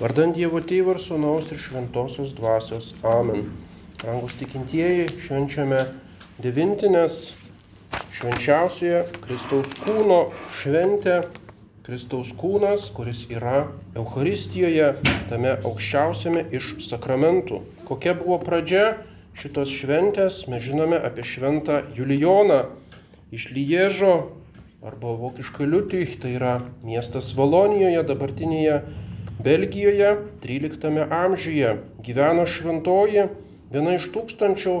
Vardant Dievo Tėvo ir Sūnaus ir Šventosios Dvasios. Amen. Rangus tikintieji, švenčiame devintinės švenčiausioje Kristaus kūno šventę. Kristaus kūnas, kuris yra Euharistijoje, tame aukščiausiame iš sakramentų. Kokia buvo pradžia šitos šventės, mes žinome apie šventą Julijoną iš Liežo arba vokiškai Liutich, tai yra miestas Valonijoje, dabartinėje Belgijoje, 13 amžiuje. Gyveno šventoji, viena iš tūkstančių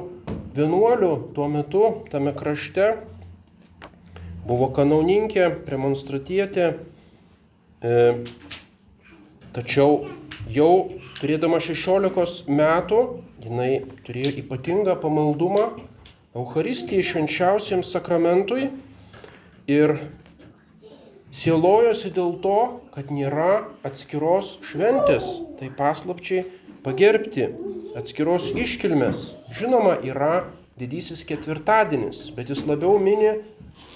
vienuolių tuo metu tame krašte. Buvo kanauninkė, premonstratietė, e, tačiau jau turėdama 16 metų jinai turėjo ypatingą pamaldumą Euharistijai švenčiausiam sakramentui ir sielojosi dėl to, kad nėra atskiros šventės, tai paslapčiai pagerbti, atskiros iškilmės. Žinoma, yra didysis ketvirtadienis, bet jis labiau mini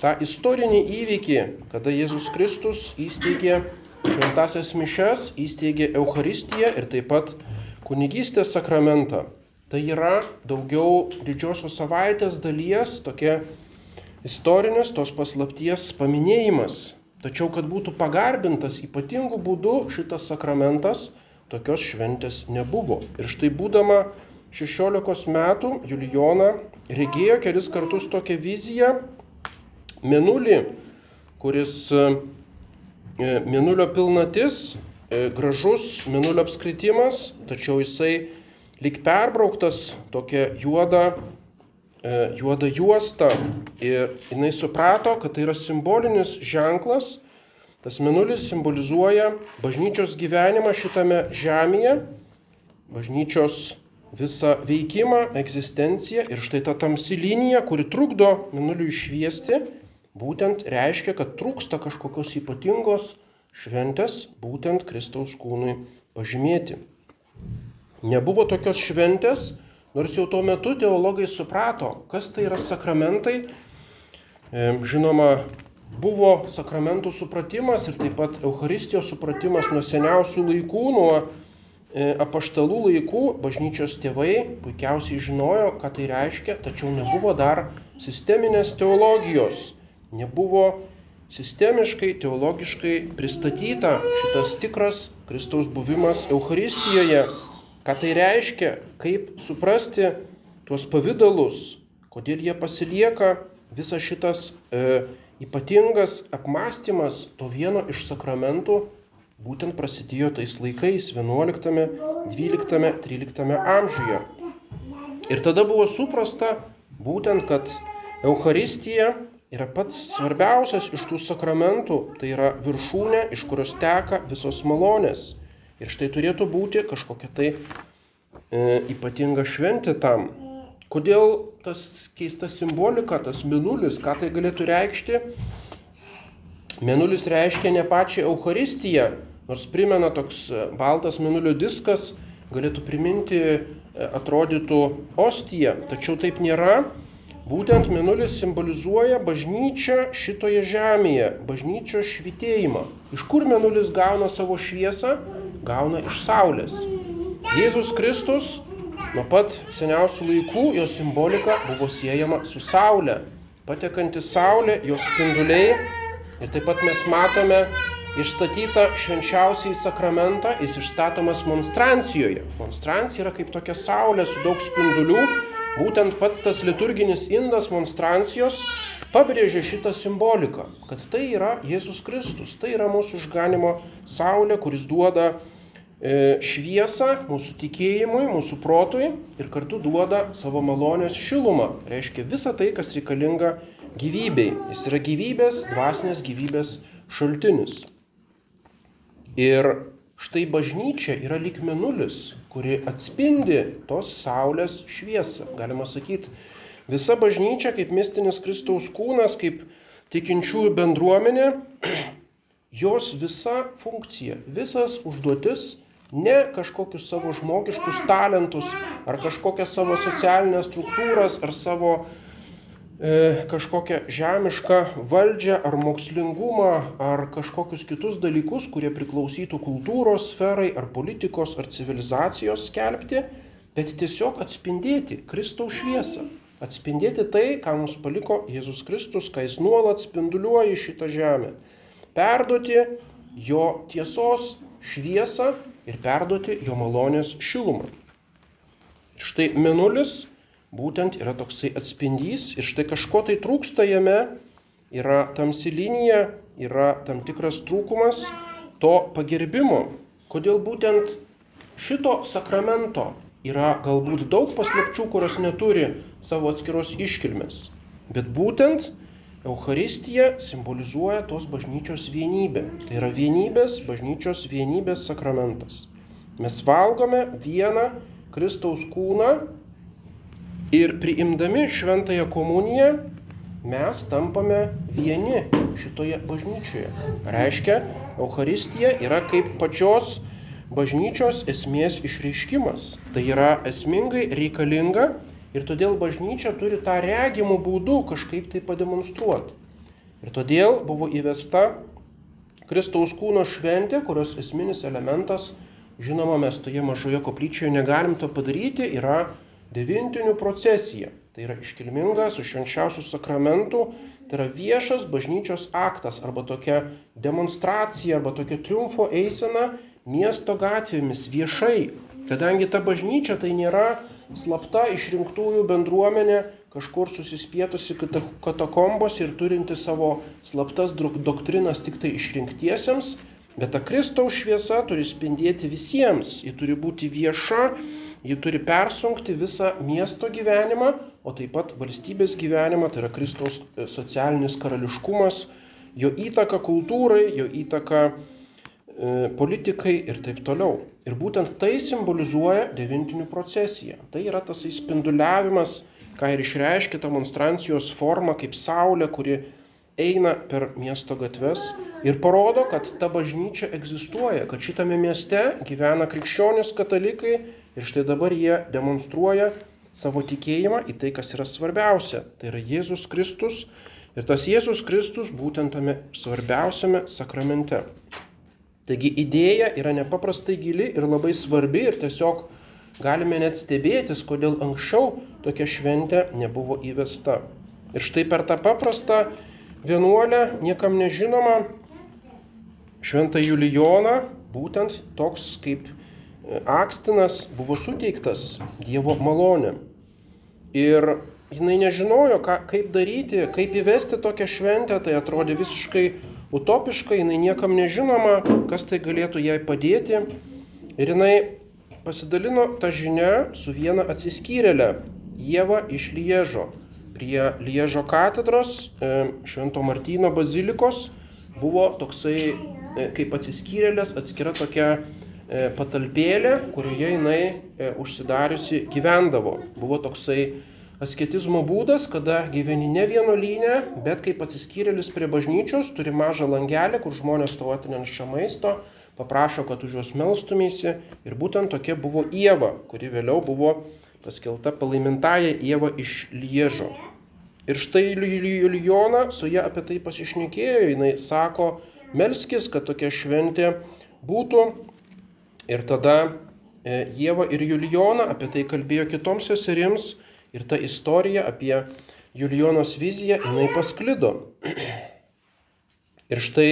tą istorinį įvykį, kada Jėzus Kristus įsteigė šventasias mišes, įsteigė Euharistiją ir taip pat kunigystės sakramentą. Tai yra daugiau didžiosios savaitės dalies tokia istorinis tos paslapties paminėjimas. Tačiau, kad būtų pagarbintas ypatingų būdų šitas sakramentas, tokios šventės nebuvo. Ir štai būdama 16 metų Julijona regėjo kelis kartus tokią viziją Menulį, kuris Menulio pilnatis, gražus Menulio apskritimas, tačiau jisai lik perbrauktas tokia juoda juodą juostą ir jinai suprato, kad tai yra simbolinis ženklas. Tas minulis simbolizuoja bažnyčios gyvenimą šitame žemėje, bažnyčios visą veikimą, egzistenciją ir štai ta tamsi linija, kuri trukdo minuliui šviesti, būtent reiškia, kad trūksta kažkokios ypatingos šventės būtent Kristaus kūnui pažymėti. Nebuvo tokios šventės, Nors jau tuo metu teologai suprato, kas tai yra sakramentai. Žinoma, buvo sakramentų supratimas ir taip pat Euharistijos supratimas nuo seniausių laikų, nuo apaštalų laikų. Bažnyčios tėvai puikiausiai žinojo, ką tai reiškia, tačiau nebuvo dar sisteminės teologijos. Nebuvo sistemiškai, teologiškai pristatyta šitas tikras Kristaus buvimas Euharistijoje. Ką tai reiškia, kaip suprasti tuos pavydalus, kodėl jie pasilieka, visas šitas e, ypatingas apmąstymas to vieno iš sakramentų būtent prasidėjo tais laikais 11, 12, 13 amžiuje. Ir tada buvo suprasta būtent, kad Euharistija yra pats svarbiausias iš tų sakramentų, tai yra viršūnė, iš kurios teka visos malonės. Ir štai turėtų būti kažkokia tai e, ypatinga šventė tam. Kodėl tas keista simbolika, tas minulis, ką tai galėtų reikšti? Minulis reiškia ne pačią Euharistiją, nors primena toks e, baltas minulio diskas, galėtų priminti, e, atrodytų ostiją, tačiau taip nėra. Būtent minulis simbolizuoja bažnyčią šitoje žemėje, bažnyčios švitėjimą. Iš kur minulis gauna savo šviesą? Gauna iš Saulės. Jėzus Kristus nuo pat seniausių laikų jo simbolika buvo siejama su Saulė. Patekanti Saulė, jos spinduliai ir taip pat mes matome išstatytą švenčiausiai sakramentą, jis išstatomas monstrancijoje. Monstrancija yra kaip tokia Saulė su daug spindulių. Būtent pats tas liturginis indas monstrancijos pabrėžia šitą simboliką, kad tai yra Jėzus Kristus, tai yra mūsų išganimo Saulė, kuris duoda E, šviesą mūsų tikėjimui, mūsų protui ir kartu duoda savo malonės šilumą. Reiškia visą tai, kas reikalinga gyvybei. Jis yra gyvybės, dvasinės gyvybės šaltinis. Ir štai bažnyčia yra lyg menulis, kuri atspindi tos saulės šviesą. Galima sakyti, visa bažnyčia kaip mistinis Kristaus kūnas, kaip tikinčiųjų bendruomenė, jos visa funkcija, visas užduotis ne kažkokius savo žmogiškus talentus, ar kažkokias savo socialinės struktūras, ar savo e, kažkokią žemišką valdžią ar mokslingumą ar kažkokius kitus dalykus, kurie priklausytų kultūros sferai ar politikos ar civilizacijos skelbti, bet tiesiog atspindėti Kristaus šviesą. Atspindėti tai, ką mums paliko Jėzus Kristus, ką jis nuolat spinduliuoja šitą žemę. Perduoti jo tiesos šviesą ir perduoti jo malonės šilumą. Štai menulis būtent yra toksai atspindys ir štai kažko tai trūksta jame, yra tamsi linija, yra tam tikras trūkumas to pagerbimo. Kodėl būtent šito sakramento yra galbūt daug paslapčių, kurios neturi savo atskiros iškilmės. Bet būtent Euharistija simbolizuoja tos bažnyčios vienybę. Tai yra vienybės, bažnyčios vienybės sakramentas. Mes valgome vieną Kristaus kūną ir priimdami šventąją komuniją mes tampame vieni šitoje bažnyčioje. Reiškia, Euharistija yra kaip pačios bažnyčios esmės išreiškimas. Tai yra esmingai reikalinga Ir todėl bažnyčia turi tą regimų būdų kažkaip tai pademonstruoti. Ir todėl buvo įvesta Kristaus kūno šventė, kurios esminis elementas, žinoma, mes toje mažoje koplyčioje negalim to padaryti, yra devintinių procesija. Tai yra iškilminga su švenčiausiu sakramentu, tai yra viešas bažnyčios aktas arba tokia demonstracija arba tokia triumfo eisena miesto gatvėmis viešai. Kadangi ta bažnyčia tai nėra slapta išrinktųjų bendruomenė kažkur susispietusi katakombos ir turinti savo slaptas doktrinas tik tai išrinktiesiems, bet ta Kristaus šviesa turi spindėti visiems, ji turi būti vieša, ji turi persunkti visą miesto gyvenimą, o taip pat valstybės gyvenimą, tai yra Kristaus e, socialinis karališkumas, jo įtaka kultūrai, jo įtaka E, politikai ir taip toliau. Ir būtent tai simbolizuoja devintinių procesiją. Tai yra tas įspinduliavimas, ką ir išreiškia ta monstrancijos forma kaip saulė, kuri eina per miesto gatves ir parodo, kad ta bažnyčia egzistuoja, kad šitame mieste gyvena krikščionis katalikai ir štai dabar jie demonstruoja savo tikėjimą į tai, kas yra svarbiausia. Tai yra Jėzus Kristus ir tas Jėzus Kristus būtent tame svarbiausiame sakramente. Taigi idėja yra nepaprastai gili ir labai svarbi ir tiesiog galime net stebėtis, kodėl anksčiau tokia šventė nebuvo įvesta. Ir štai per tą paprastą vienuolę, niekam nežinoma, šventą Julijoną, būtent toks kaip Akstinas buvo suteiktas Dievo malonė. Ir jinai nežinojo, ką, kaip daryti, kaip įvesti tokią šventę, tai atrodė visiškai utopiška, jinai niekam nežinoma, kas tai galėtų jai padėti. Ir jinai pasidalino tą žinią su viena atsiskyrėlė, Jėva iš Liežo. Prie Liežo katedros e, Švento Martyno bazilikos buvo toksai e, kaip atsiskyrėlės atskira tokia patalpėlė, kurioje jinai užsidariusi gyvendavo. Buvo toksai asketizmo būdas, kada gyveni ne vienolyne, bet kaip atsiskyrėlis prie bažnyčios, turi mažą langelį, kur žmonės tau atneša maisto, paprašo, kad už juos melstumėsi. Ir būtent tokia buvo Jėva, kuri vėliau buvo paskelta palaimintaja Jėva iš Liežo. Ir štai Julijona su ją apie tai pasišnekėjo, jinai sako, melskis, kad tokia šventė būtų. Ir tada Jėva ir Julijona apie tai kalbėjo kitoms seserims Ir ta istorija apie Julijonos viziją, jinai pasklido. Ir štai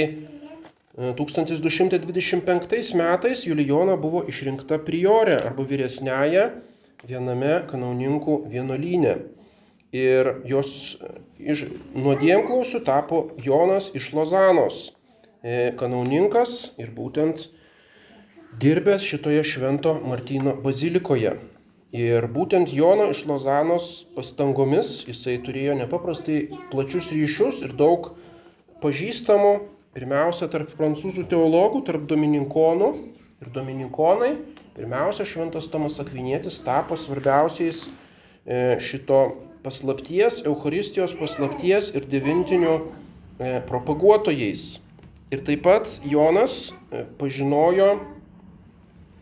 1225 e, metais Julijona buvo išrinkta priorė arba vyresnėje viename kanauninkų vienolyne. Ir jos iš nuodėmklausų tapo Jonas iš Lozanos, e, kanauninkas ir būtent dirbęs šitoje švento Martino bazilikoje. Ir būtent Jono iš Lozanos pastangomis jisai turėjo nepaprastai plačius ryšius ir daug pažįstamų, pirmiausia, tarp prancūzų teologų, tarp domininkonų ir domininkonai. Pirmiausia, šventas Tomas Akvinėtis tapo svarbiausiais e, šito paslapties, Euharistijos paslapties ir devintinių e, propaguotojais. Ir taip pat Jonas e, pažinojo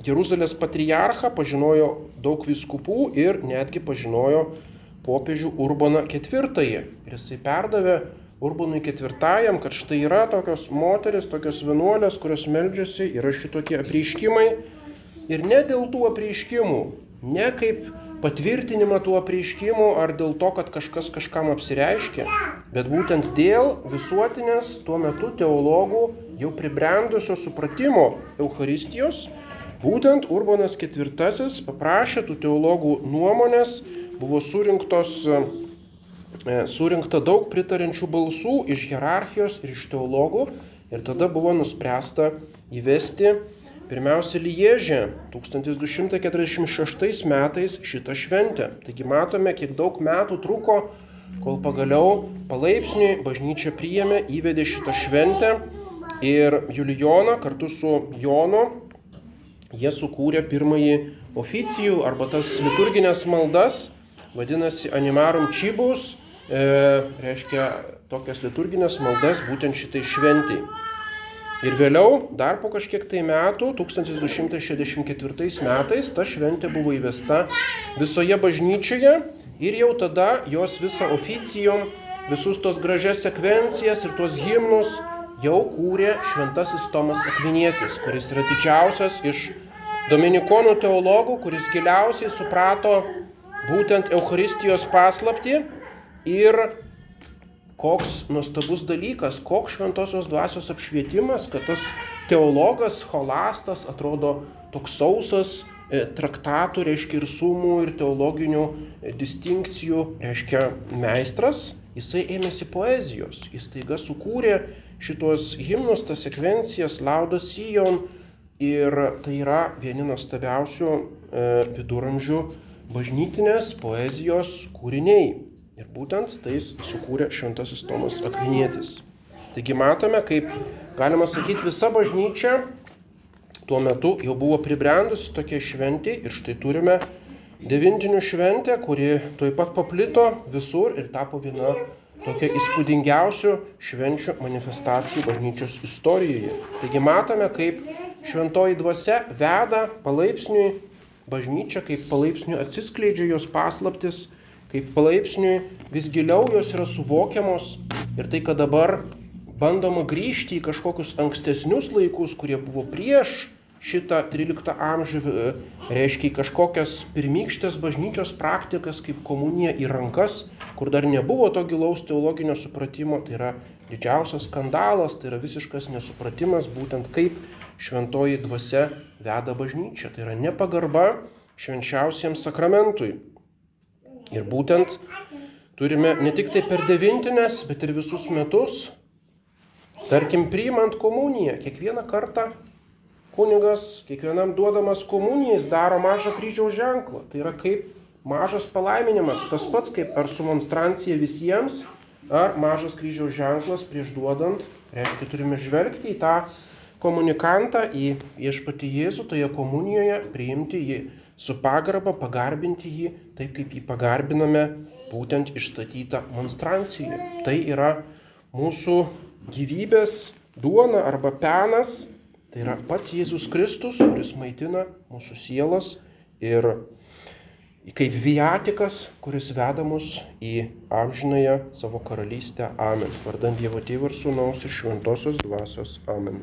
Jeruzalės patriarchą, pažinojo daug viskupų ir netgi pažinojo popiežių Urbaną IV. Ir jisai perdavė Urbanui IV, kad štai yra tokios moteris, tokios vienuolės, kurios meldžiasi, yra šitokie apreiškimai. Ir ne dėl tų apreiškimų, ne kaip patvirtinimą tų apreiškimų ar dėl to, kad kažkas kažkam apsireiškia, bet būtent dėl visuotinės tuo metu teologų jau pribrendusio supratimo Euharistijos, būtent Urbanas IV paprašė tų teologų nuomonės, buvo surinktos, e, surinkta daug pritarančių balsų iš hierarchijos ir iš teologų ir tada buvo nuspręsta įvesti Pirmiausia, Liežė 1246 metais šitą šventę. Taigi matome, kiek daug metų truko, kol pagaliau palaipsniui bažnyčia priėmė, įvedė šitą šventę ir Julijoną kartu su Jonu jie sukūrė pirmąjį oficijų arba tas liturginės maldas, vadinasi Animarum Čibus, e, reiškia tokias liturginės maldas būtent šitai šventai. Ir vėliau, dar po kažkiek tai metų, 1264 metais, ta šventė buvo įvesta visoje bažnyčioje ir jau tada jos visą oficijom, visus tos gražias sekvencijas ir tos himnus jau kūrė šventasis Tomas Akvinietis, kuris yra didžiausias iš dominikonų teologų, kuris giliausiai suprato būtent Euharistijos paslapti ir koks nuostabus dalykas, koks šventosios dvasios apšvietimas, kad tas teologas, holastas atrodo toks sausas, e, traktatų, reiškia ir sumų, ir teologinių e, distinkcijų, reiškia meistras, jisai ėmėsi poezijos, jis taiga sukūrė šitos himnus, tas sekvencijas, laudas Sijon ir tai yra vieni nuostabiausių e, viduramžių bažnytinės poezijos kūriniai. Ir būtent tais sukūrė šventasis Tomas Akvinietis. Taigi matome, kaip galima sakyti, visa bažnyčia tuo metu jau buvo pribrendusi tokie šventi ir štai turime devintinių šventę, kuri tuoj pat paplito visur ir tapo viena tokia įspūdingiausių švenčių manifestacijų bažnyčios istorijoje. Taigi matome, kaip šventoji dvasia veda palaipsniui bažnyčią, kaip palaipsniui atsiskleidžia jos paslaptis kaip palaipsniui vis giliau jos yra suvokiamos ir tai, kad dabar bandoma grįžti į kažkokius ankstesnius laikus, kurie buvo prieš šitą 13 amžių, e, reiškia kažkokias pirmykštės bažnyčios praktikas kaip komunija į rankas, kur dar nebuvo to gilaus teologinio supratimo, tai yra didžiausias skandalas, tai yra visiškas nesupratimas būtent kaip šventoji dvasia veda bažnyčią, tai yra nepagarba švenčiausiems sakramentui. Ir būtent turime ne tik tai per devintinės, bet ir visus metus, tarkim, priimant komuniją, kiekvieną kartą kunigas, kiekvienam duodamas komunijais daro mažą kryžiaus ženklą. Tai yra kaip mažas palaiminimas, tas pats kaip ar su monstrancija visiems, ar mažas kryžiaus ženklas prieš duodant. Reiškia, turime žvelgti į tą komunikantą, į viešpatį Jėzų toje komunijoje, priimti jį su pagarba pagarbinti jį taip, kaip jį pagarbiname būtent išstatytą monstranciją. Tai yra mūsų gyvybės duona arba penas, tai yra pats Jėzus Kristus, kuris maitina mūsų sielas ir kaip viatikas, kuris veda mus į amžinąją savo karalystę. Amen. Vardant Dievo Tėvų ir Sūnaus ir Šventosios Dvasios. Amen.